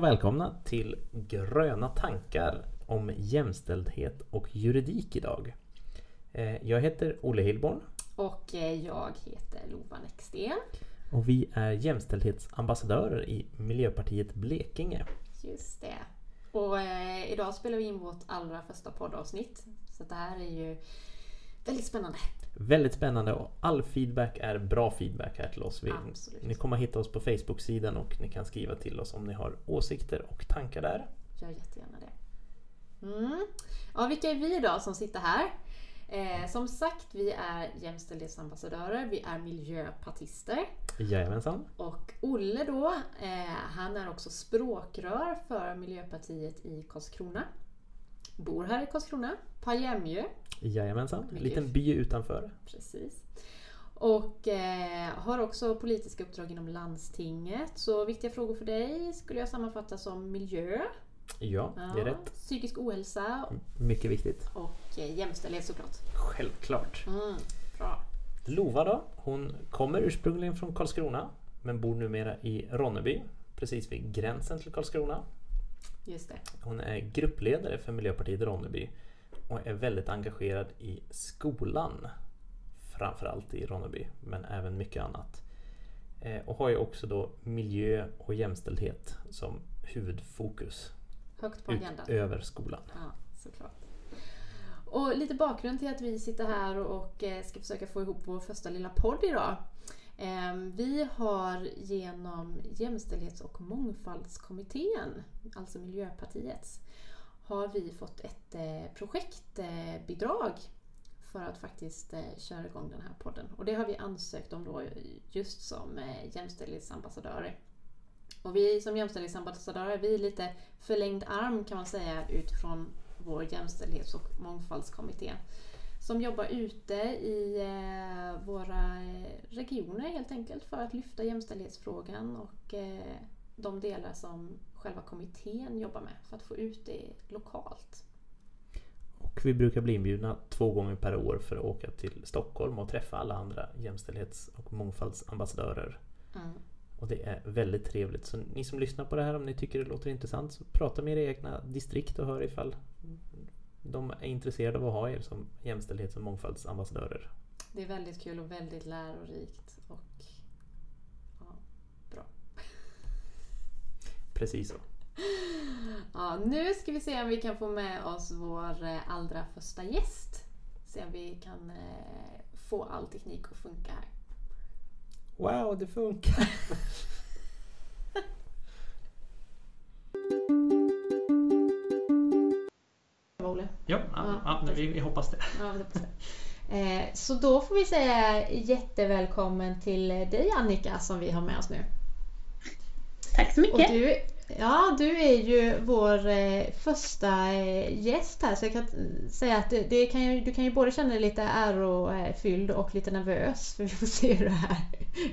och välkomna till Gröna tankar om jämställdhet och juridik idag. Eh, jag heter Olle Hillborn. Och eh, jag heter Lova Näcksten. Och vi är jämställdhetsambassadörer i Miljöpartiet Blekinge. Just det. Och eh, idag spelar vi in vårt allra första poddavsnitt. Så det här är ju väldigt spännande. Väldigt spännande och all feedback är bra feedback här till oss. Vi, ni kommer hitta oss på Facebook-sidan och ni kan skriva till oss om ni har åsikter och tankar där. Gör jättegärna det. Mm. Ja, vilka är vi då som sitter här? Eh, som sagt, vi är jämställdhetsambassadörer, vi är miljöpartister. Jajamensan. Och Olle då, eh, han är också språkrör för Miljöpartiet i Karlskrona. Bor här i Karlskrona, på Jämjö. Jajamensan. En liten by utanför. Precis. Och eh, har också politiska uppdrag inom landstinget. Så viktiga frågor för dig skulle jag sammanfatta som miljö, Ja, det är rätt. psykisk ohälsa Mycket viktigt. och eh, jämställdhet såklart. Självklart. Mm, bra. Lova då, hon kommer ursprungligen från Karlskrona men bor numera i Ronneby precis vid gränsen till Karlskrona. Just det. Hon är gruppledare för Miljöpartiet Ronneby och är väldigt engagerad i skolan. Framförallt i Ronneby men även mycket annat. Eh, Och har ju också då miljö och jämställdhet som huvudfokus Högt på agendan. utöver skolan. Ja, såklart. Och lite bakgrund till att vi sitter här och eh, ska försöka få ihop vår första lilla podd idag. Ehm, vi har genom Jämställdhets och mångfaldskommittén, alltså Miljöpartiets, har vi fått ett eh, projektbidrag för att faktiskt eh, köra igång den här podden. Och det har vi ansökt om då just som eh, jämställdhetsambassadörer. Och vi som jämställdhetsambassadörer, vi är lite förlängd arm kan man säga utifrån vår jämställdhets och mångfaldskommitté. Som jobbar ute i eh, våra eh, regioner helt enkelt för att lyfta jämställdhetsfrågan och eh, de delar som själva kommittén jobbar med för att få ut det lokalt. Och vi brukar bli inbjudna två gånger per år för att åka till Stockholm och träffa alla andra jämställdhets och mångfaldsambassadörer. Mm. Och det är väldigt trevligt. Så ni som lyssnar på det här, om ni tycker det låter intressant, så prata med era egna distrikt och hör ifall de är intresserade av att ha er som jämställdhets och mångfaldsambassadörer. Det är väldigt kul och väldigt lärorikt och ja, bra. Precis så. Ja, nu ska vi se om vi kan få med oss vår eh, allra första gäst. Se om vi kan eh, få all teknik att funka här. Wow, det funkar! Olle. Ja, ja, ja vi, vi hoppas det. Ja, vi hoppas det. Eh, Så då får vi säga jättevälkommen till dig Annika som vi har med oss nu. Tack så Och mycket. du, ja, du är ju vår eh, första eh, gäst här så jag kan säga att det, det kan ju, du kan ju både känna dig lite ärofylld och lite nervös för vi får se hur det här,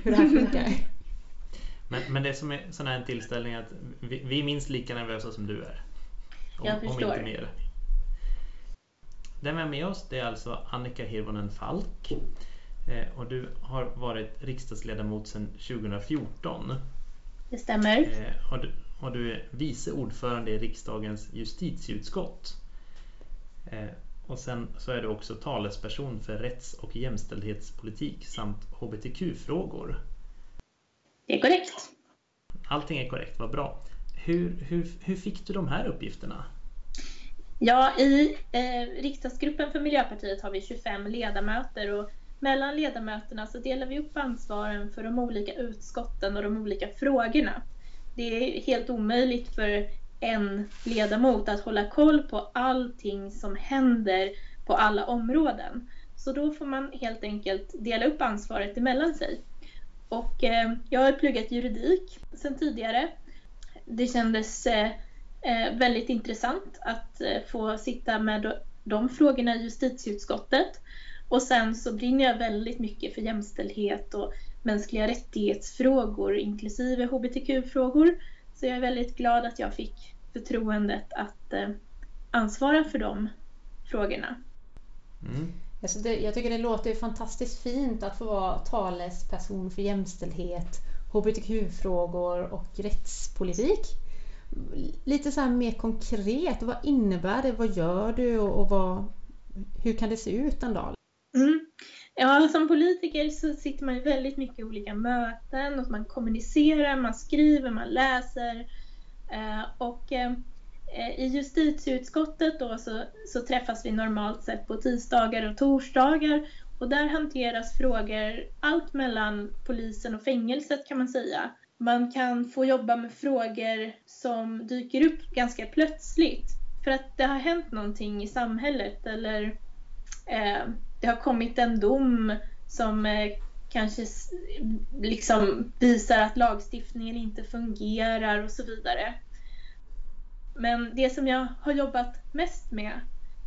hur det här funkar. Men, men det som är sån här en tillställning är att vi, vi är minst lika nervösa som du är. Om, Jag om förstår. inte mer. Den vi har med oss det är alltså Annika Hirvonen Falk. Eh, och du har varit riksdagsledamot sedan 2014. Det stämmer. Eh, och, du, och du är vice ordförande i riksdagens justitieutskott. Eh, och sen så är du också talesperson för rätts och jämställdhetspolitik samt HBTQ-frågor. Det är korrekt. Allting är korrekt, vad bra. Hur, hur, hur fick du de här uppgifterna? Ja, i eh, riksdagsgruppen för Miljöpartiet har vi 25 ledamöter och mellan ledamöterna så delar vi upp ansvaren för de olika utskotten och de olika frågorna. Det är helt omöjligt för en ledamot att hålla koll på allting som händer på alla områden. Så då får man helt enkelt dela upp ansvaret emellan sig. Och eh, jag har pluggat juridik sedan tidigare. Det kändes eh, väldigt intressant att eh, få sitta med de, de frågorna i justitieutskottet. Och sen så brinner jag väldigt mycket för jämställdhet och mänskliga rättighetsfrågor inklusive hbtq-frågor. Så jag är väldigt glad att jag fick förtroendet att eh, ansvara för de frågorna. Mm. Alltså det, jag tycker det låter fantastiskt fint att få vara talesperson för jämställdhet, hbtq-frågor och rättspolitik lite så mer konkret, vad innebär det? Vad gör du och, och vad, hur kan det se ut en dag? Mm. Ja, alltså som politiker så sitter man i väldigt mycket olika möten och man kommunicerar, man skriver, man läser. Eh, och eh, i justitieutskottet då så, så träffas vi normalt sett på tisdagar och torsdagar och där hanteras frågor allt mellan polisen och fängelset kan man säga. Man kan få jobba med frågor som dyker upp ganska plötsligt för att det har hänt någonting i samhället eller eh, det har kommit en dom som eh, kanske liksom visar att lagstiftningen inte fungerar och så vidare. Men det som jag har jobbat mest med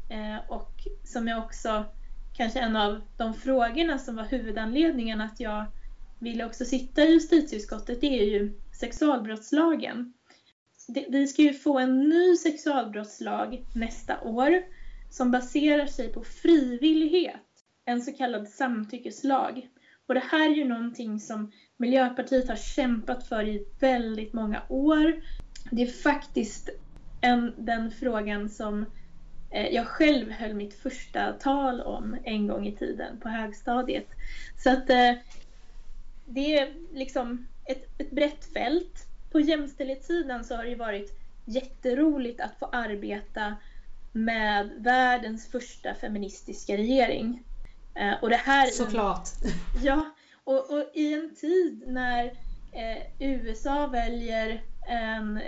eh, och som jag också kanske en av de frågorna som var huvudanledningen att jag ville också sitta i justitieutskottet, det är ju sexualbrottslagen. Vi ska ju få en ny sexualbrottslag nästa år som baserar sig på frivillighet, en så kallad samtyckeslag. Och det här är ju någonting som Miljöpartiet har kämpat för i väldigt många år. Det är faktiskt en, den frågan som eh, jag själv höll mitt första tal om en gång i tiden på högstadiet. Så att eh, det är liksom ett, ett brett fält. På jämställdhetssidan så har det varit jätteroligt att få arbeta med världens första feministiska regering. Eh, och det här Såklart! Ja, och, och i en tid när eh, USA väljer en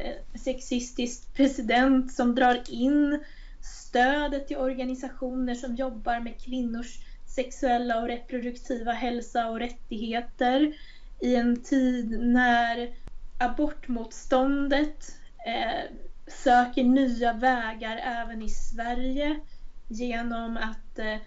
sexistisk president som drar in stödet till organisationer som jobbar med kvinnors sexuella och reproduktiva hälsa och rättigheter i en tid när abortmotståndet eh, söker nya vägar även i Sverige genom att eh,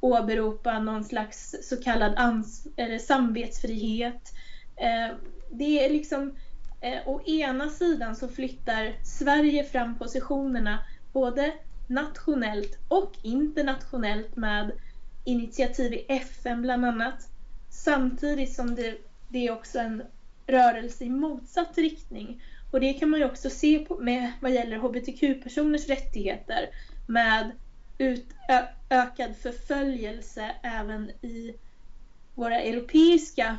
åberopa någon slags så kallad ans eller samvetsfrihet. Eh, det är liksom, eh, å ena sidan så flyttar Sverige fram positionerna både nationellt och internationellt med initiativ i FN bland annat. Samtidigt som det, det är också en rörelse i motsatt riktning. Och det kan man ju också se på med vad gäller hbtq-personers rättigheter med utökad förföljelse även i våra europeiska,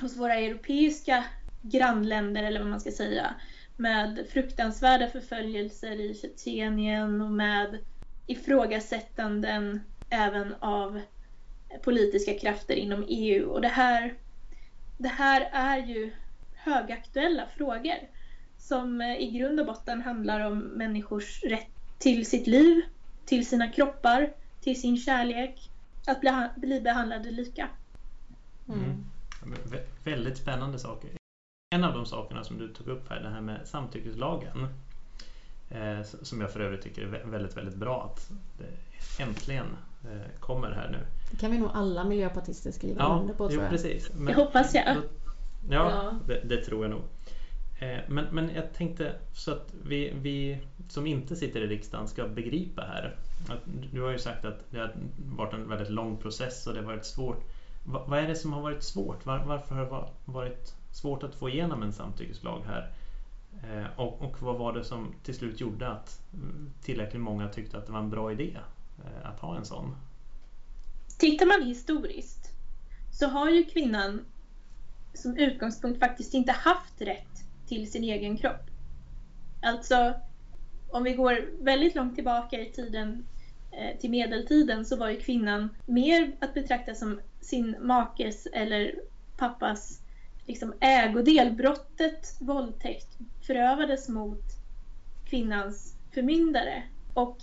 hos våra europeiska grannländer eller vad man ska säga med fruktansvärda förföljelser i Tjetjenien och med ifrågasättanden även av politiska krafter inom EU. Och det här, det här är ju högaktuella frågor som eh, i grund och botten handlar om människors rätt till sitt liv, till sina kroppar, till sin kärlek, att bli, bli behandlade lika. Mm. Mm. Väldigt spännande saker. En av de sakerna som du tog upp här, det här med samtyckeslagen. Eh, som jag för övrigt tycker är väldigt, väldigt bra att det äntligen eh, kommer här nu. Det kan vi nog alla miljöpartister skriva ja, under på tror jag. Precis. Men, det hoppas jag. Då, ja, ja. Det, det, tror jag nog. Eh, men, men jag tänkte så att vi, vi som inte sitter i riksdagen ska begripa här. Att, du har ju sagt att det har varit en väldigt lång process och det har varit svårt. Va, vad är det som har varit svårt? Var, varför har det varit svårt att få igenom en samtyckeslag här. Eh, och, och, vad var det som till slut gjorde att tillräckligt många tyckte att det var en bra idé eh, Eh, att ha en sån? Tittar man historiskt så har ju kvinnan som utgångspunkt faktiskt inte haft rätt till sin egen kropp. Alltså, om vi går väldigt långt tillbaka i tiden eh, till medeltiden så var ju kvinnan mer att betrakta som sin makes eller pappas liksom ägodel. Brottet våldtäkt förövades mot kvinnans förmyndare. Och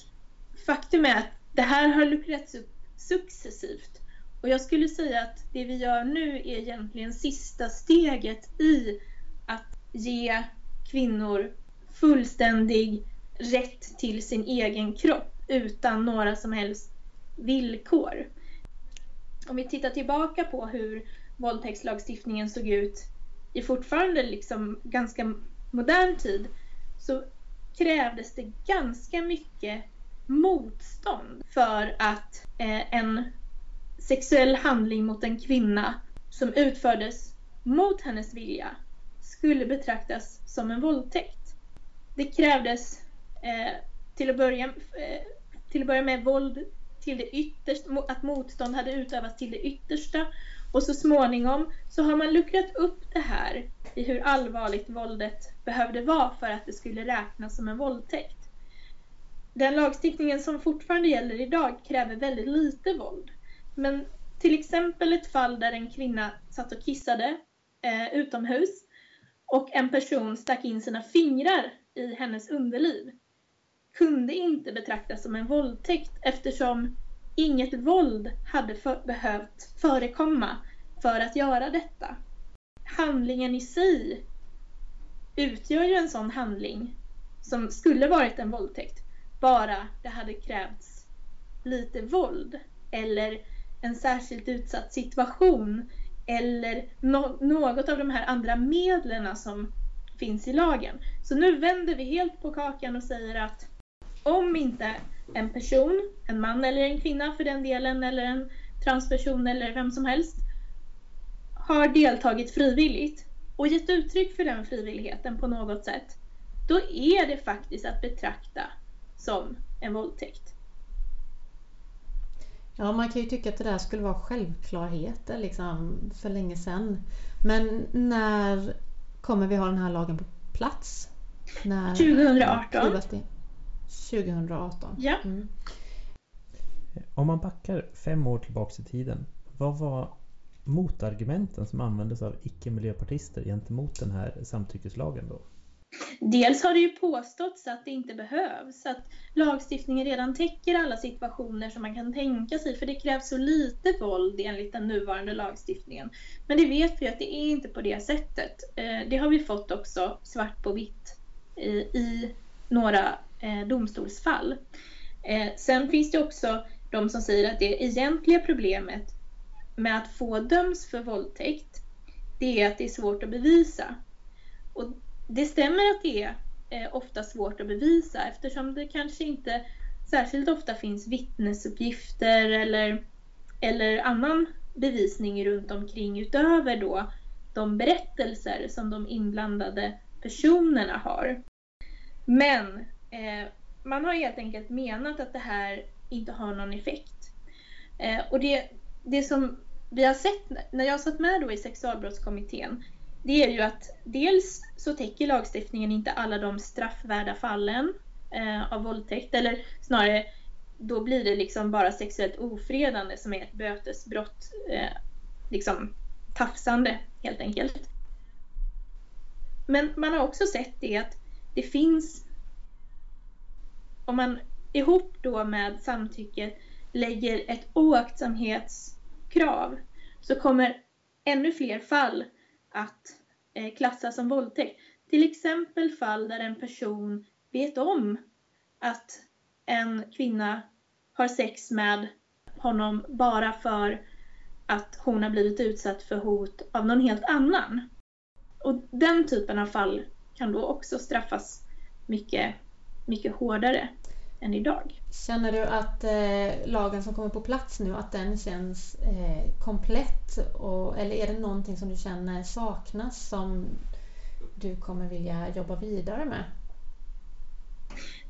faktum är att det här har luckrats upp successivt. Och jag skulle säga att det vi gör nu är egentligen sista steget i att ge kvinnor fullständig rätt till sin egen kropp utan några som helst villkor. Om vi tittar tillbaka på hur våldtäktslagstiftningen såg ut i fortfarande liksom ganska modern tid så krävdes det ganska mycket motstånd för att eh, en sexuell handling mot en kvinna som utfördes mot hennes vilja skulle betraktas som en våldtäkt. det krävdes eh, till, att börja, eh, till att börja med våld till det yttersta, att motstånd hade utövats till det yttersta och så småningom så har man luckrat upp det här i hur allvarligt våldet behövde vara för att det skulle räknas som en våldtäkt. Den lagstiftningen som fortfarande gäller idag kräver väldigt lite våld. Men till exempel ett fall där en kvinna satt och kissade eh, utomhus och en person stack in sina fingrar i hennes underliv kunde inte betraktas som en våldtäkt eftersom inget våld hade för, behövt förekomma för att göra detta. Handlingen i sig utgör ju en sån handling som skulle varit en våldtäkt bara det hade krävts lite våld eller en särskilt utsatt situation eller no något av de här andra medlen som finns i lagen. Så nu vänder vi helt på kakan och säger att om inte en person, en man eller en kvinna för den delen, eller en transperson eller vem som helst, har deltagit frivilligt och gett uttryck för den frivilligheten på något sätt, då är det faktiskt att betrakta som en våldtäkt. Ja, man kan ju tycka att det där skulle vara självklarheter liksom för länge sedan. Men när kommer vi ha den här lagen på plats? När 2018. 2018. Ja. Mm. Om man backar fem år tillbaks i tiden. Vad var motargumenten som användes av icke-miljöpartister gentemot den här samtyckeslagen då? Dels har det ju påståtts att det inte behövs, att lagstiftningen redan täcker alla situationer som man kan tänka sig, för det krävs så lite våld enligt den nuvarande lagstiftningen. Men det vet vi att det är inte på det sättet. Eh, det har vi fått också svart på vitt i några eh, domstolsfall. Eh, sen finns det också de som säger att det egentliga problemet med att få döms för våldtäkt, det är att det är svårt att bevisa. Och det stämmer att det är eh, ofta svårt att bevisa eftersom det kanske inte särskilt ofta finns vittnesuppgifter eller, eller annan bevisning runt omkring utöver då de berättelser som de inblandade personerna har. Men eh, man har helt enkelt menat att det här inte har någon effekt. Eh, och det, det som vi har sett när jag satt med då i sexualbrottskommittén det är ju att dels så täcker lagstiftningen inte alla de straffvärda fallen eh, av våldtäkt eller snarare då blir det liksom bara sexuellt ofredande som är ett bötesbrott, eh, liksom tafsande helt enkelt. Men man har också sett det att det finns, om man ihop då med samtycke lägger ett oaktsamhetskrav så kommer ännu fler fall att eh, klassas som våldtäkt. Till exempel fall där en person vet om att en kvinna har sex med honom bara för att hon har blivit utsatt för hot av någon helt annan. Och den typen av fall kan då också straffas mycket, mycket hårdare än idag. Känner du att eh, lagen som kommer på plats nu, att den känns eh, komplett? Och, eller är det någonting som du känner saknas som du kommer vilja jobba vidare med?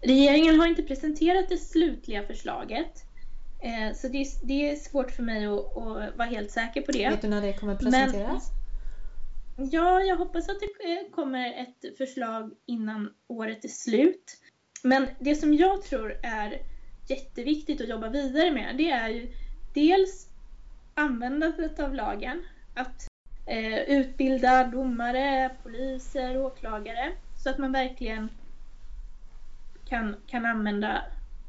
Regeringen har inte presenterat det slutliga förslaget. Eh, så det, det, är svårt för mig att, att, vara helt säker på det. Vet du när det kommer presenteras? Men, ja, jag hoppas att det eh, kommer ett förslag innan året är slut. Men det som jag tror är jätteviktigt att jobba vidare med det är ju dels användandet av lagen. Att eh, utbilda domare, poliser, åklagare så att man verkligen kan, kan använda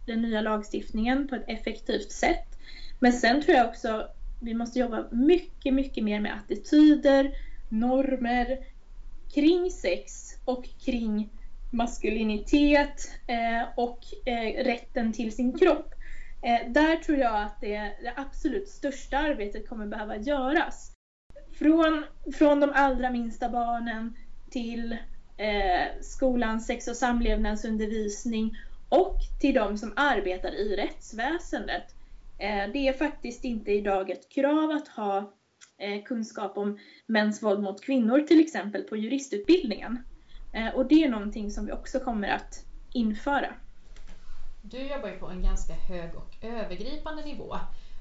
den nya lagstiftningen på ett effektivt sätt. Men sen tror jag också vi måste jobba mycket, mycket mer med attityder, normer kring sex och kring maskulinitet eh, och eh, rätten till sin kropp. Eh, där tror jag att det, det, absolut största arbetet kommer behöva göras. Från, från de allra minsta barnen till eh, skolans sex och samlevnadsundervisning och till de som arbetar i rättsväsendet. Eh, det är faktiskt inte idag ett krav att ha eh, kunskap om mäns våld mot kvinnor till exempel på juristutbildningen. Eh, och det är någonting som vi också kommer att införa. Du jobbar ju på en ganska hög och övergripande nivå.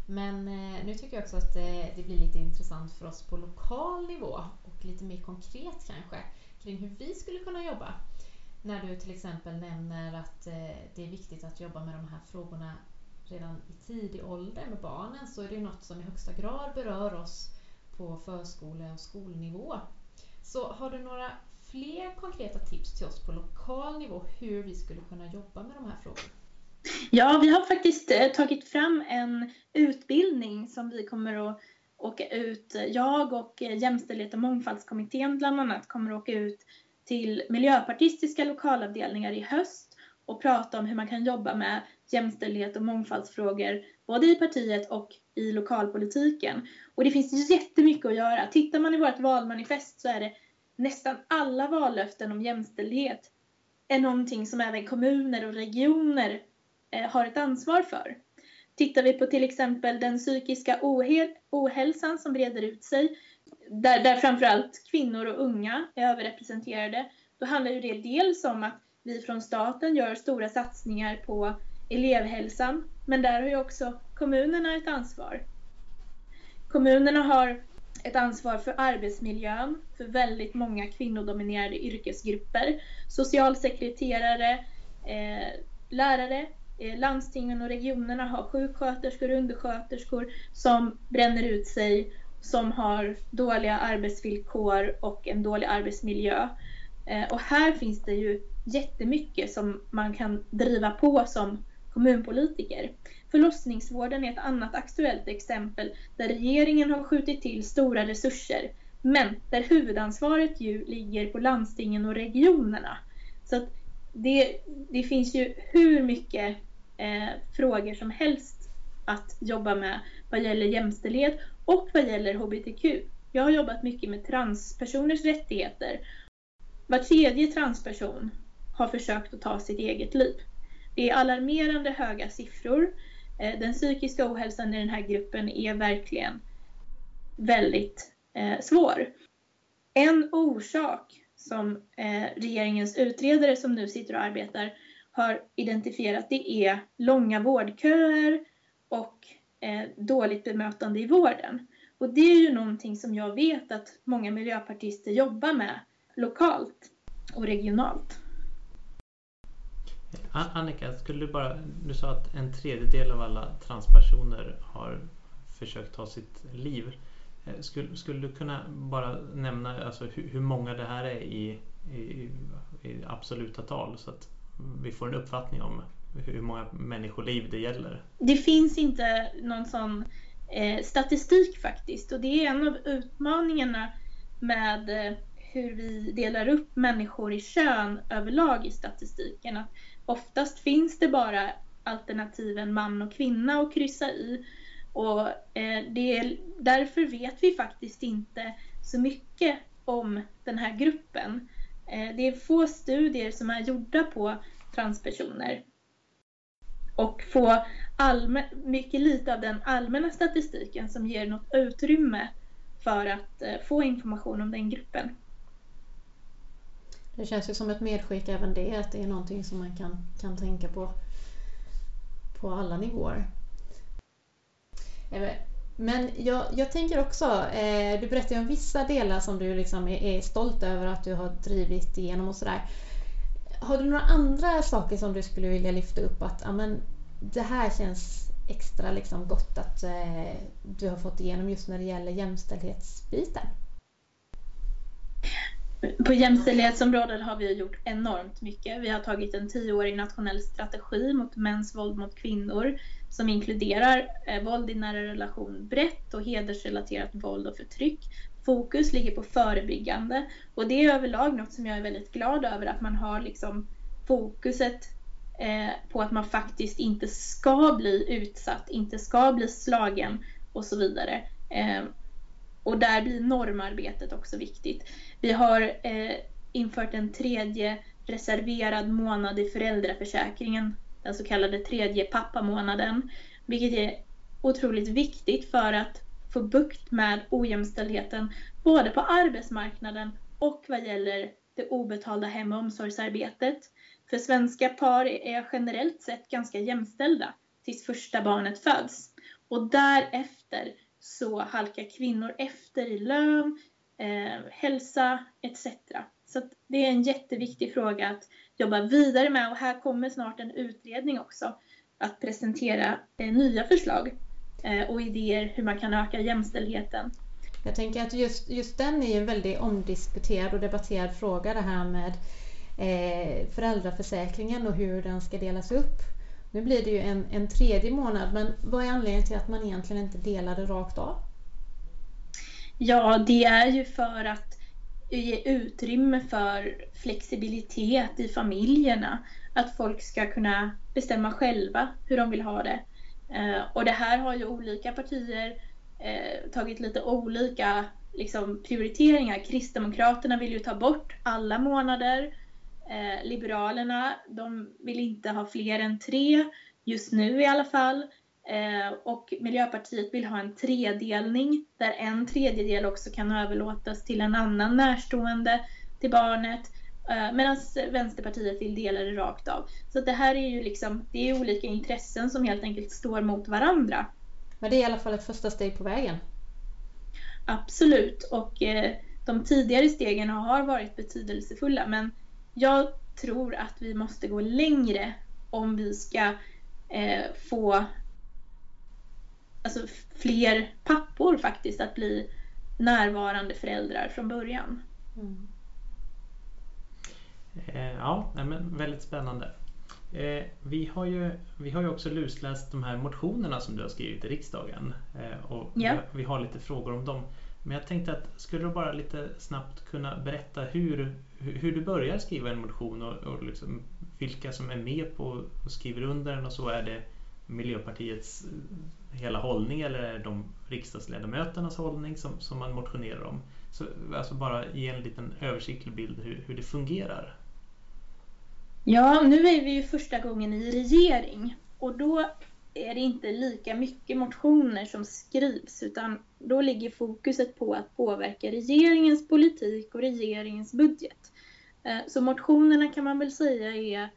Men eh, nu tycker jag också att eh, det blir lite intressant för oss på lokal nivå och lite mer konkret kanske kring hur vi skulle kunna jobba. När du till exempel nämner att det är viktigt att jobba med de här frågorna redan i tidig ålder med barnen så är det något som i högsta grad berör oss på förskole och skolnivå. Så har du några fler konkreta tips till oss på lokal nivå hur vi skulle kunna jobba med de här frågorna? Ja, vi har faktiskt eh, tagit fram en utbildning som vi kommer att åka ut. Eh, jag och eh, Jämställdhet och mångfaldskommittén bland annat kommer att åka ut till miljöpartistiska lokalavdelningar i höst och prata om hur man kan jobba med jämställdhet och mångfaldsfrågor både i partiet och i lokalpolitiken. Och det finns jättemycket att göra. Tittar man i vårt valmanifest så är det nästan alla vallöften om jämställdhet är någonting som även kommuner och regioner eh, har ett ansvar för. Tittar vi på till exempel den psykiska ohälsan som breder ut sig, där, där framförallt kvinnor och unga är överrepresenterade, då handlar ju det dels om att vi från staten gör stora satsningar på elevhälsan, men där har ju också kommunerna ett ansvar. Kommunerna har ett ansvar för arbetsmiljön för väldigt många kvinnodominerade yrkesgrupper. Socialsekreterare, eh, lärare, eh, landstingen och regionerna har sjuksköterskor och undersköterskor som bränner ut sig, som har dåliga arbetsvillkor och en dålig arbetsmiljö. Eh, och här finns det ju jättemycket som man kan driva på som kommunpolitiker. Förlossningsvården är ett annat aktuellt exempel där regeringen har skjutit till stora resurser men där huvudansvaret ju ligger på landstingen och regionerna. Så att det, det finns ju hur mycket eh, frågor som helst att jobba med vad gäller jämställdhet och vad gäller HBTQ. Jag har jobbat mycket med transpersoners rättigheter. Var tredje transperson har försökt att ta sitt eget liv. Det är alarmerande höga siffror. Eh, den psykiska ohälsan i den här gruppen är verkligen väldigt eh, svår. En orsak som eh, regeringens utredare som nu sitter och arbetar har identifierat det är långa vårdköer och dåligt bemötande i vården. Och det är ju någonting som jag vet att många miljöpartister jobbar med lokalt och regionalt. Annika, skulle du bara... Du sa att en tredjedel av alla transpersoner har försökt ta sitt liv. Eh, skulle, skulle du kunna bara nämna alltså, hur, hur många det här är i, i, i, absoluta tal så att vi får en uppfattning om hur många människoliv det gäller? Det finns inte någon sån eh, statistik faktiskt och det är en av utmaningarna med eh, hur vi delar upp människor i kön överlag i statistiken. Att oftast finns det bara alternativen man och kvinna att kryssa i. Och eh, det är, därför vet vi faktiskt inte så mycket om den här gruppen. Eh, det är få studier som är gjorda på transpersoner. Och få allmän, mycket lite av den allmänna statistiken som ger något utrymme för att eh, få information om den gruppen. Det känns ju som ett medskick även det, att det är någonting som man kan, kan tänka på på alla nivåer. Eh, men jag, jag tänker också, eh, du berättade om vissa delar som du liksom är, är, stolt över att du har drivit igenom och sådär. Har du några andra saker som du skulle vilja lyfta upp att amen, det här känns extra liksom gott att eh, du har fått igenom just när det gäller jämställdhetsbiten? På jämställdhetsområdet har vi gjort enormt mycket. Vi har tagit en tioårig nationell strategi mot mäns våld mot kvinnor som inkluderar eh, våld i nära relation brett och hedersrelaterat våld och förtryck. Fokus ligger på förebyggande och det är överlag något som jag är väldigt glad över att man har liksom fokuset eh, på att man faktiskt inte ska bli utsatt, inte ska bli slagen och så vidare. Eh, och där blir normarbetet också viktigt. Vi har eh, infört en tredje reserverad månad i föräldraförsäkringen, den så kallade tredje pappamånaden, vilket är otroligt viktigt för att få bukt med ojämställdheten både på arbetsmarknaden och vad gäller det obetalda hem och omsorgsarbetet. För svenska par är generellt sett ganska jämställda tills första barnet föds. Och därefter så halkar kvinnor efter i lön, eh, hälsa etc. Så det är en jätteviktig fråga att jobba vidare med och här kommer snart en utredning också att presentera eh, nya förslag eh, och idéer hur man kan öka jämställdheten. Jag tänker att just, just den är en väldigt omdiskuterad och debatterad fråga det här med eh, föräldraförsäkringen och hur den ska delas upp. Nu blir det ju en, en tredje månad men vad är anledningen till att man egentligen inte delar det rakt av? Ja, det är ju för att ge utrymme för flexibilitet i familjerna. Att folk ska kunna bestämma själva hur de vill ha det. Eh, och det här har ju olika partier eh, tagit lite olika liksom, prioriteringar. Kristdemokraterna vill ju ta bort alla månader. Eh, Liberalerna, de vill inte ha fler än tre, just nu i alla fall. Eh, och Miljöpartiet vill ha en tredelning där en tredjedel också kan överlåtas till en annan närstående till barnet. Eh, Medan Vänsterpartiet vill dela det rakt av. Så det här är ju liksom, det är olika intressen som helt enkelt står mot varandra. Men det är i alla fall ett första steg på vägen. Absolut, och eh, de tidigare stegen har varit betydelsefulla men jag tror att vi måste gå längre om vi ska eh, få alltså, fler pappor faktiskt att bli närvarande föräldrar från början. Mm. Eh, ja, men väldigt spännande. Eh, vi, har ju, vi har ju också lusläst de här motionerna som du har skrivit i riksdagen. Eh, och vi, vi, har lite frågor om dem. Men jag tänkte att skulle du bara lite snabbt kunna berätta hur, hur du börjar skriva en motion och, och liksom vilka som är med på och skriver under den och så. Är det Miljöpartiets eh, hela hållning eller är det de riksdagsledamöternas hållning som, som man motionerar om? Så, alltså bara ge en liten översiktlig bild hur, hur det fungerar. Ja, nu är vi ju första gången i regering och då är det inte lika mycket motioner som skrivs utan då ligger fokuset på att påverka regeringens politik och regeringens budget. Eh, så motionerna kan man väl säga är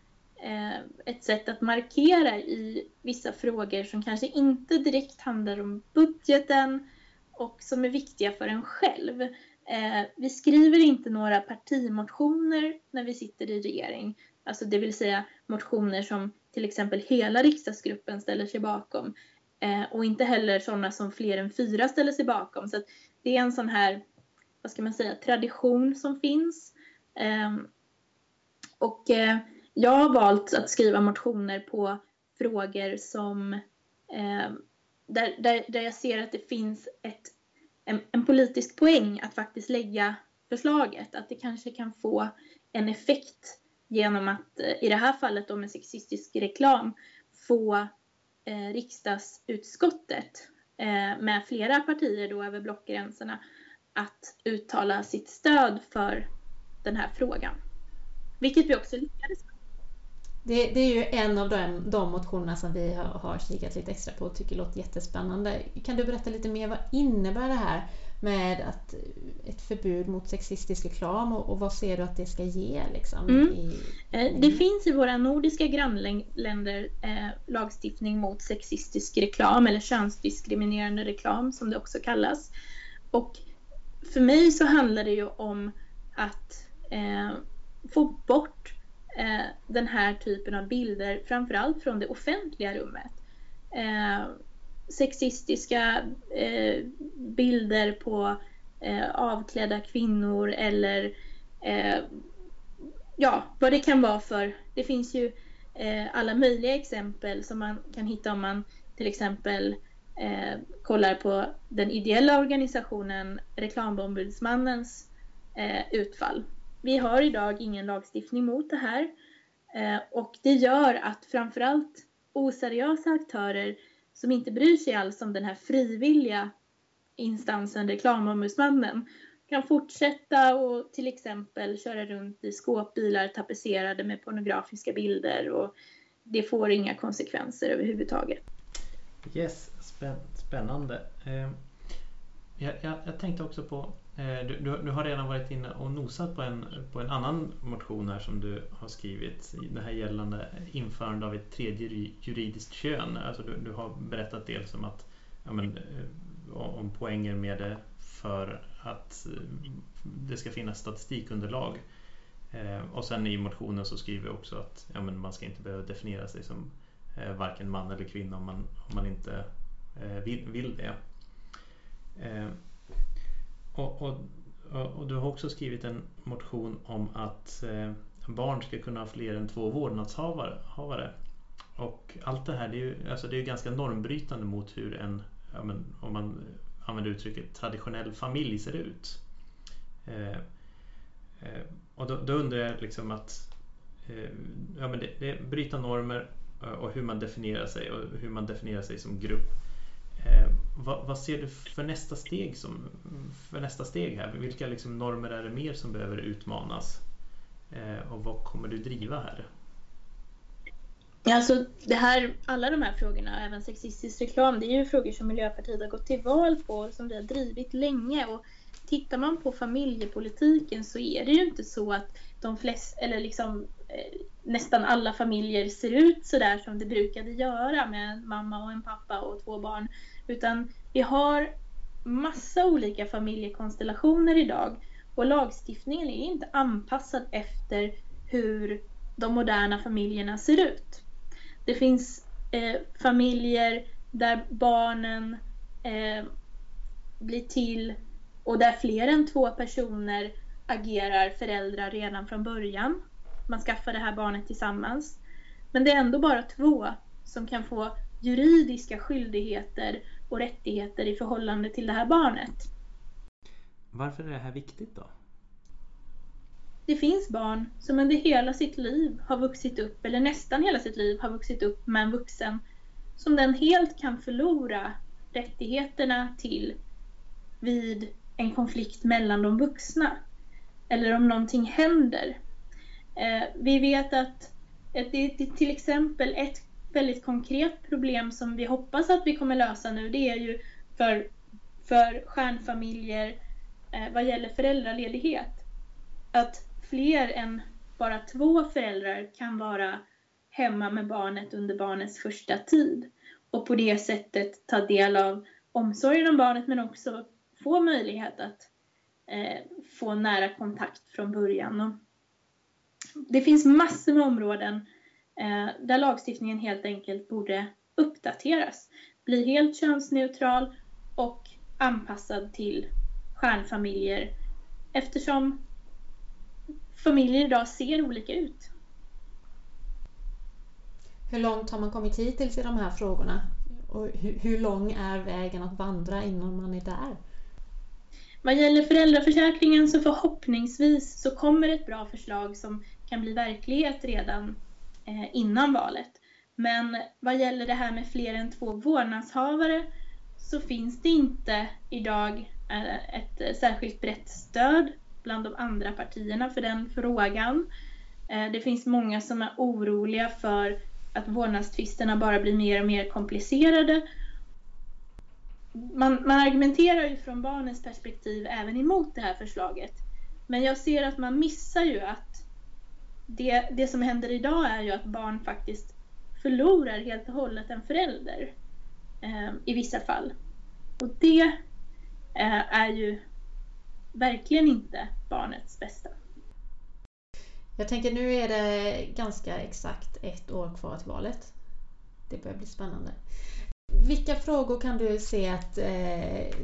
eh, ett sätt att markera i vissa frågor som kanske inte direkt handlar om budgeten och som är viktiga för en själv. Eh, vi skriver inte några partimotioner när vi sitter i regering, alltså det vill säga motioner som till exempel hela riksdagsgruppen ställer sig bakom Eh, och inte heller sådana som fler än fyra ställer sig bakom. Så det är en sån här, vad ska man säga, tradition som finns. Eh, och eh, jag har valt att skriva motioner på frågor som ehm, där, där, där jag ser att det finns ett, en, en politisk poäng att faktiskt lägga förslaget. Att det kanske kan få en effekt genom att eh, i det här fallet då med sexistisk reklam få eh, riksdagsutskottet eh, med flera partier då över blockgränserna att uttala sitt stöd för den här frågan. Vilket vi också lyckades med. Det, det, är ju en av de, de motionerna som vi har, har kikat lite extra på och tycker låter jättespännande. Kan du berätta lite mer, vad innebär det här med att, ett förbud mot sexistisk reklam och, och vad ser du att det ska ge? Liksom, mm. i, eh, det finns i våra nordiska grannländer eh, lagstiftning mot sexistisk reklam eller könsdiskriminerande reklam som det också kallas. Och för mig så handlar det ju om att eh, få bort eh, den här typen av bilder, framförallt från det offentliga rummet. Eh, sexistiska eh, bilder på eh, avklädda kvinnor eller eh, ja, vad det kan vara för. Det finns ju eh, alla möjliga exempel som man kan hitta om man till exempel eh, kollar på den ideella organisationen Reklamombudsmannens eh, utfall. Vi har idag ingen lagstiftning mot det här eh, och det gör att framförallt oseriösa aktörer som inte bryr sig alls om den här frivilliga instansen Reklamombudsmannen kan fortsätta och till exempel köra runt i skåpbilar tapetserade med pornografiska bilder och det får inga konsekvenser överhuvudtaget. Yes, spännande. Eh, jag, jag, jag tänkte också på, Eh, du, du, du, har redan varit inne och nosat på en, på en annan motion här som du har skrivit. Det här gällande införande av ett tredje juridiskt kön. Alltså du, du har berättat dels om att ja, men, eh, om poänger med det för att eh, det ska finnas statistikunderlag. Och sen i motionen så skriver vi också att ja, men man ska inte behöva definiera sig som varken man eller kvinna om man, om man inte vill, vill det. Och, och, och, du har också skrivit en motion om att eh, barn ska kunna ha fler än två vårdnadshavare. Och allt det här det är ju alltså det är ganska normbrytande mot hur en, ja, men, om man använder uttrycket, traditionell familj ser ut. Eh, eh, och då, då, undrar jag liksom att eh, ja, men det, det bryta normer eh, och hur man definierar sig och hur man definierar sig som grupp. Eh, vad, vad, ser du för nästa steg som, för nästa steg här? Vilka liksom normer är det mer som behöver utmanas? Eh, och vad kommer du driva här? Alltså det här, alla de här frågorna, även sexistisk reklam, det är ju frågor som Miljöpartiet har gått till val på och som vi har drivit länge. Och tittar man på familjepolitiken så är det ju inte så att de flesta, eller liksom eh, nästan alla familjer ser ut sådär som det brukade göra med en mamma och en pappa och två barn. Utan vi har massa olika familjekonstellationer idag och lagstiftningen är inte anpassad efter hur de moderna familjerna ser ut. Det finns eh, familjer där barnen eh, blir till och där fler än två personer agerar föräldrar redan från början. Man skaffar det här barnet tillsammans. Men det är ändå bara två som kan få juridiska skyldigheter och rättigheter i förhållande till det här barnet. Varför är det här viktigt då? Det finns barn som under hela sitt liv har vuxit upp, eller nästan hela sitt liv har vuxit upp med en vuxen som den helt kan förlora rättigheterna till vid en konflikt mellan de vuxna. Eller om någonting händer. Eh, vi vet att det är till exempel ett väldigt konkret problem som vi hoppas att vi kommer lösa nu. Det är ju för, för stjärnfamiljer eh, vad gäller föräldraledighet. Att fler än bara två föräldrar kan vara hemma med barnet under barnets första tid och på det sättet ta del av omsorgen om barnet men också få möjlighet att eh, få nära kontakt från början. Och det finns massor med områden eh, där lagstiftningen helt enkelt borde uppdateras, bli helt könsneutral och anpassad till stjärnfamiljer eftersom familjer idag ser olika ut. Hur långt har man kommit hittills i de här frågorna? Och hur, lång är vägen att vandra innan man är där? Vad gäller föräldraförsäkringen så förhoppningsvis så kommer ett bra förslag som kan bli verklighet redan eh, Eh, innan valet. Men vad gäller det här med fler än två vårdnadshavare så finns det inte idag eh, ett eh, särskilt brett stöd bland de andra partierna för den frågan. Eh, det finns många som är oroliga för att vårdnadstvisterna bara blir mer och mer komplicerade. Man, man argumenterar ju från barnens perspektiv även emot det här förslaget. Men jag ser att man missar ju att det, det som händer idag är ju att barn faktiskt förlorar helt och hållet en förälder eh, i vissa fall. Och det eh, är ju verkligen inte barnets bästa. Jag tänker nu är det ganska exakt ett år kvar till valet. Det börjar bli spännande. Vilka frågor kan du se att eh,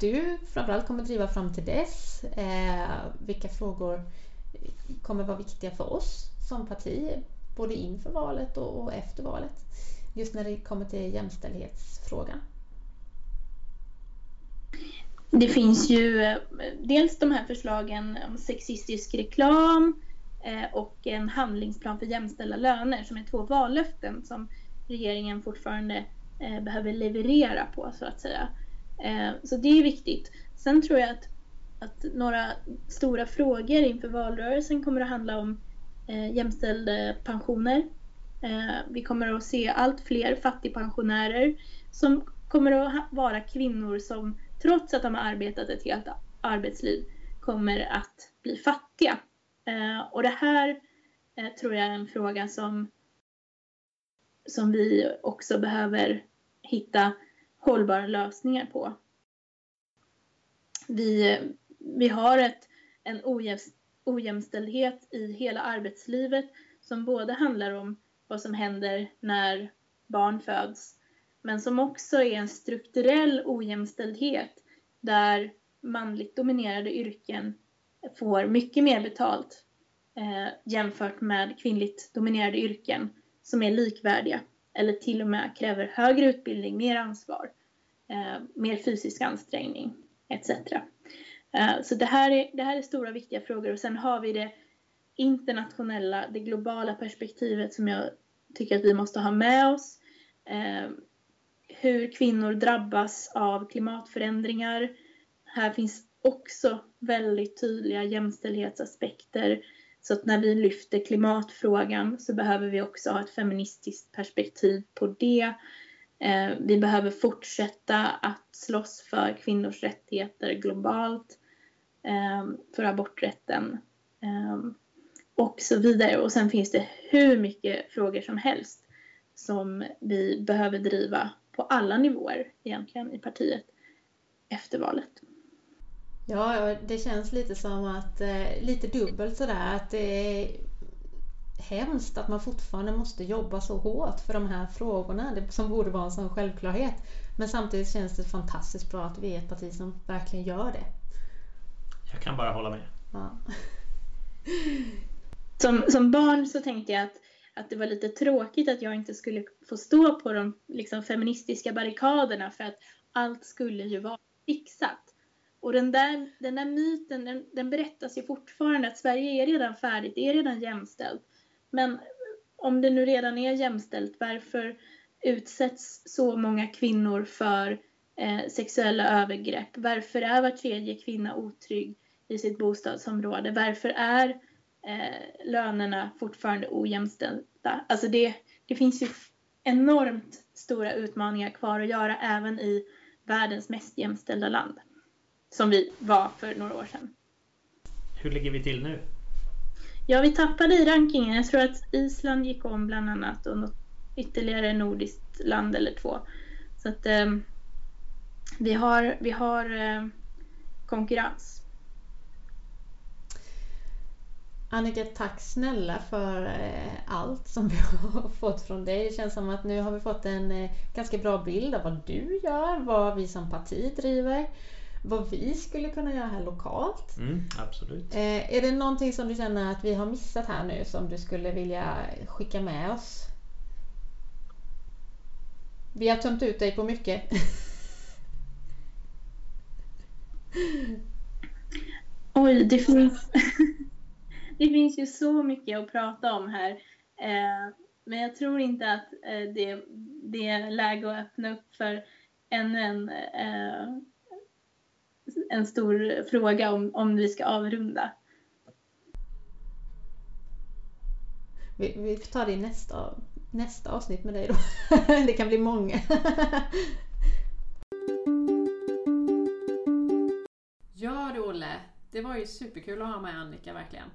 du framförallt kommer driva fram till dess? Eh, vilka frågor kommer vara viktiga för oss som parti, både inför valet och, efter valet? Just när det kommer till jämställdhetsfrågan. Det finns ju eh, dels de här förslagen om sexistisk reklam eh, och en handlingsplan för jämställda löner som är två vallöften som regeringen fortfarande eh, behöver leverera på så att säga. Så det är viktigt. Sen tror jag att, att några stora frågor inför valrörelsen kommer att handla om eh, jämställda pensioner. Eh, vi kommer att se allt fler fattigpensionärer som kommer att vara kvinnor som trots att de har arbetat ett helt arbetsliv kommer att bli fattiga. Eh, och det här eh, tror jag är en fråga som, som vi också behöver hitta hållbara lösningar på. Vi, vi har ett, en ojämställdhet i hela arbetslivet som både handlar om vad som händer när barn föds men som också är en strukturell ojämställdhet där manligt dominerade yrken får mycket mer betalt eh, jämfört med kvinnligt dominerade yrken som är likvärdiga eller till och med kräver högre utbildning, mer ansvar, eh, mer fysisk ansträngning etc. Eh, så det här, är, det här är stora viktiga frågor och sen har vi det internationella, det globala perspektivet som jag tycker att vi måste ha med oss. Eh, hur kvinnor drabbas av klimatförändringar. Här finns också väldigt tydliga jämställdhetsaspekter. Så att när vi lyfter klimatfrågan så behöver vi också ha ett feministiskt perspektiv på det. Eh, vi behöver fortsätta att slåss för kvinnors rättigheter globalt, eh, för aborträtten eh, och så vidare. Och sen finns det hur mycket frågor som helst som vi behöver driva på alla nivåer egentligen i partiet efter valet. Ja, det känns lite som att, eh, lite dubbelt sådär, att det är hemskt att man fortfarande måste jobba så hårt för de här frågorna, det som borde vara en sån självklarhet. Men samtidigt känns det fantastiskt bra att vi är ett parti som verkligen gör det. Jag kan bara hålla med. Ja. Som, som barn så tänkte jag att, att det var lite tråkigt att jag inte skulle få stå på de liksom, feministiska barrikaderna för att allt skulle ju vara fixat. Och den där, den där myten, den, den berättas ju fortfarande att Sverige är redan färdigt, det är redan jämställt. Men om det nu redan är jämställt, varför utsätts så många kvinnor för eh, sexuella övergrepp? Varför är var tredje kvinna otrygg i sitt bostadsområde? Varför är eh, lönerna fortfarande ojämställda? Alltså det, det finns ju enormt stora utmaningar kvar att göra även i världens mest jämställda land som vi var för några år sedan. Hur ligger vi till nu? Ja, vi tappade i rankingen. Jag tror att Island gick om bland annat och något ytterligare nordiskt land eller två. Så att eh, vi har, vi har eh, konkurrens. Annika, tack snälla för eh, allt som vi har fått från dig. Det känns som att nu har vi fått en eh, ganska bra bild av vad du gör, vad vi som parti driver vad vi skulle kunna göra här lokalt. Mm, absolut. Eh, är det någonting som du känner att vi har missat här nu som du skulle vilja skicka med oss? Vi har tömt ut dig på mycket. Oj, det finns, det finns ju så mycket att prata om här. Eh, men jag tror inte att eh, det, det är läge att öppna upp för ännu en eh, en stor fråga om, om vi ska avrunda. Vi, vi tar det i nästa, nästa avsnitt med dig då. det kan bli många. ja du Olle, det var ju superkul att ha med Annika verkligen.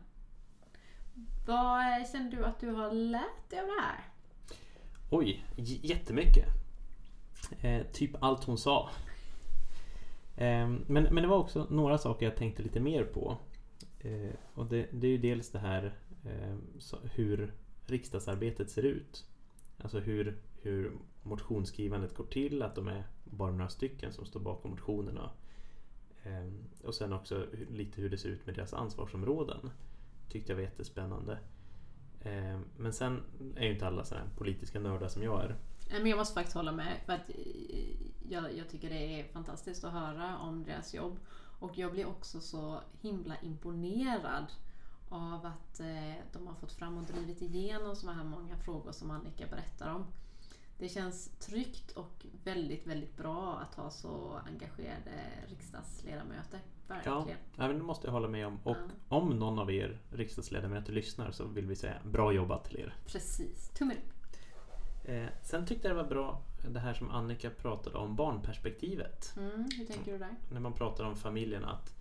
Vad känner du att du har lärt dig av det här? Oj, jättemycket. Eh, typ allt hon sa. Ehm, men, men det var också några saker jag tänkte lite mer på. Eh, och det, det är ju dels det här ehm, hur riksdagsarbetet ser ut. Alltså hur, hur motionsskrivandet går till, att de är bara några stycken som står bakom motionerna. Ehm, och sen också lite hur det ser ut med deras ansvarsområden. Tyckte jag var jättespännande. Men sen är ju inte alla sådana politiska nördar som jag är. Men jag måste faktiskt hålla med. För att jag, jag tycker det är fantastiskt att höra om deras jobb. Och jag blir också så himla imponerad av att eh, de har fått fram och drivit igenom så här många frågor som Annika berättar om. Det känns tryggt och väldigt, väldigt bra att ha så engagerade riksdagsledamöter. Verkligen. Ja, det måste jag hålla med om. Och ja. om någon av er riksdagsledamöter lyssnar så vill vi säga bra jobbat till er. Precis, tummen upp. Eh, sen tyckte jag det var bra det här som Annika pratade om barnperspektivet. Mm, hur tänker du där? När man pratar om familjen att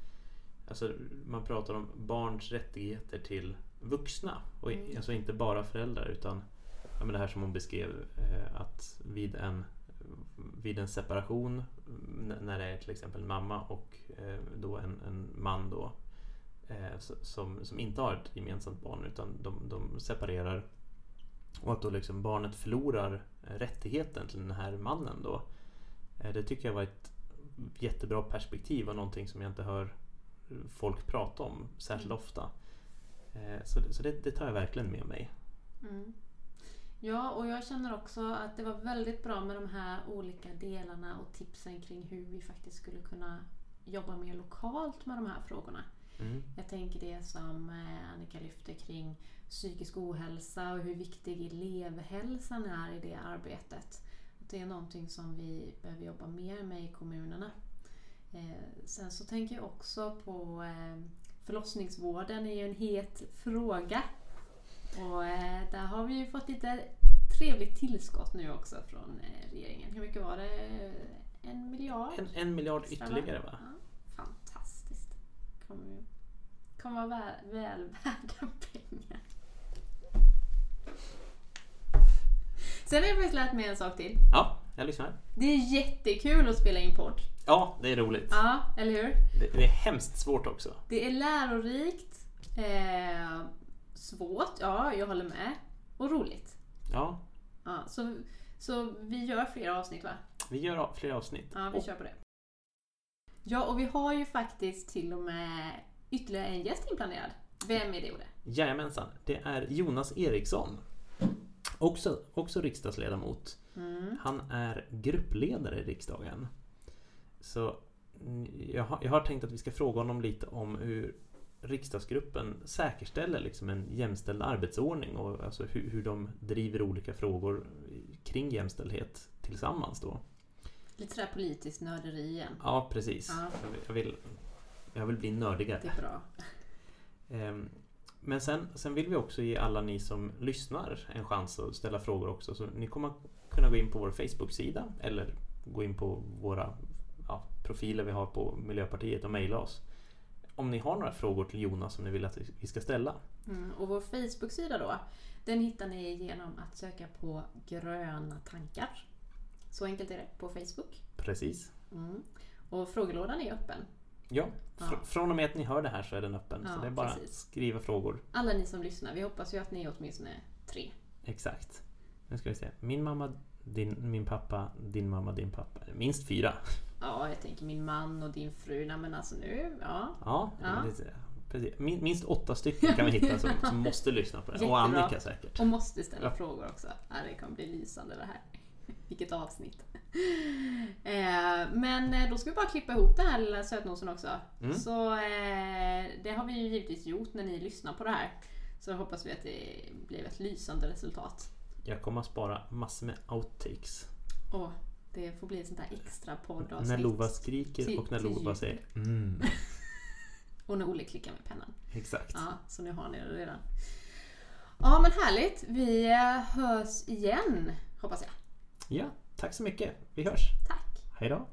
alltså, man pratar om barns rättigheter till vuxna. Och Mm. alltså inte bara föräldrar utan ja, men det här som hon beskrev eh, att vid en, vid en separation när det är till exempel mamma och eh, då en, en man då eh, som, som inte har ett gemensamt barn utan de, de separerar och att då liksom barnet förlorar eh, rättigheten till den här mannen då. Eh, Det tycker jag var ett jättebra perspektiv och någonting som jag inte hör folk prata om särskilt ofta. Eh, Så, så det, det tar jag verkligen med mig. Mm. Ja, och jag känner också att det var väldigt bra med de här olika delarna och tipsen kring hur vi faktiskt skulle kunna jobba mer lokalt med de här frågorna. Mm. Jag tänker det som eh, Annika lyfter kring psykisk ohälsa och hur viktig elevhälsan är i det arbetet. Det är någonting som vi behöver jobba mer med i kommunerna. Eh, Sen så tänker jag också på eh, förlossningsvården är ju en het fråga. Och eh, där har vi ju fått lite trevligt tillskott nu också från regeringen. Hur mycket var det? En miljard? En, en miljard ytterligare va? Ja, fantastiskt. Kommer, kommer vara väl, väl värda pengar. Sen har jag faktiskt lärt mig en sak till. Ja, jag lyssnar. Det är jättekul att spela in podd. Ja, det är roligt. Ja, eller hur? Det, det är hemskt svårt också. Det är lärorikt, eh, svårt, ja jag håller med, och roligt. Ja, Ja, så, så vi gör fler avsnitt va? vi gör av- fler avsnitt. Ja, vi Och- kör på det. Ja, och vi har ju faktiskt till och med ytterligare en gäst inplanerad. Vem är det Olle? Jajamensan, det är Jonas Eriksson. Också, också riksdagsledamot. Mm. Han är gruppledare i riksdagen. Så jag har, jag har tänkt att vi ska fråga honom lite om hur riksdagsgruppen säkerställer liksom en jämställd arbetsordning och alltså hur, hur de driver olika frågor kring jämställdhet tillsammans då. Lite sådär politiskt nörderi igen. Ja, precis. Ja. Jag, vill, jag, vill, jag vill bli nördigare. Det är bra. Men sen, sen vill vi också ge alla ni som lyssnar en chans att ställa frågor också. Så ni kommer kunna gå in på vår Facebook-sida eller gå in på våra ja, profiler vi har på Miljöpartiet och mejla oss. Om ni har några frågor till Jonas som ni vill att vi ska ställa. Mm. Och vår Facebook-sida då, den hittar ni genom att söka på gröna tankar. Så enkelt är det på Facebook. Precis. Mm. Och frågelådan är öppen. Ja, fr- Ja. från och med att ni hör det här så är den öppen. så Ja, det är bara att precis. skriva frågor. Alla ni som lyssnar, vi hoppas ju att ni är åtminstone tre. Exakt. Nu ska vi se. Min mamma, din, min pappa, din mamma, din pappa. Minst fyra. Ja, jag tänker min man och din fru. Nej men alltså nu, ja. Ja, Ja. lite- precis. Min- minst åtta stycken kan vi hitta som, som måste lyssna på det. Och Jättebra. Annika säkert. Och måste ställa frågor också. Ja, det kommer bli lysande det här. Vilket avsnitt. Eh, men eh, då ska vi bara klippa ihop den här lilla sötnosen också. Mm. Så eh, det har vi ju givetvis gjort när ni lyssnar på det här. Så hoppas vi att det blir ett lysande resultat. Jag kommer att spara massor med outtakes. Och det får bli ett sånt här extra poddavsnitt. När Lova skriker Till- och när Lova säger mm. Och när Olle klickar med pennan. Exakt. Ja, så nu har ni det redan. Ja men härligt. Vi hörs igen hoppas jag. Ja, tack så mycket. Vi hörs. Tack. Hej då.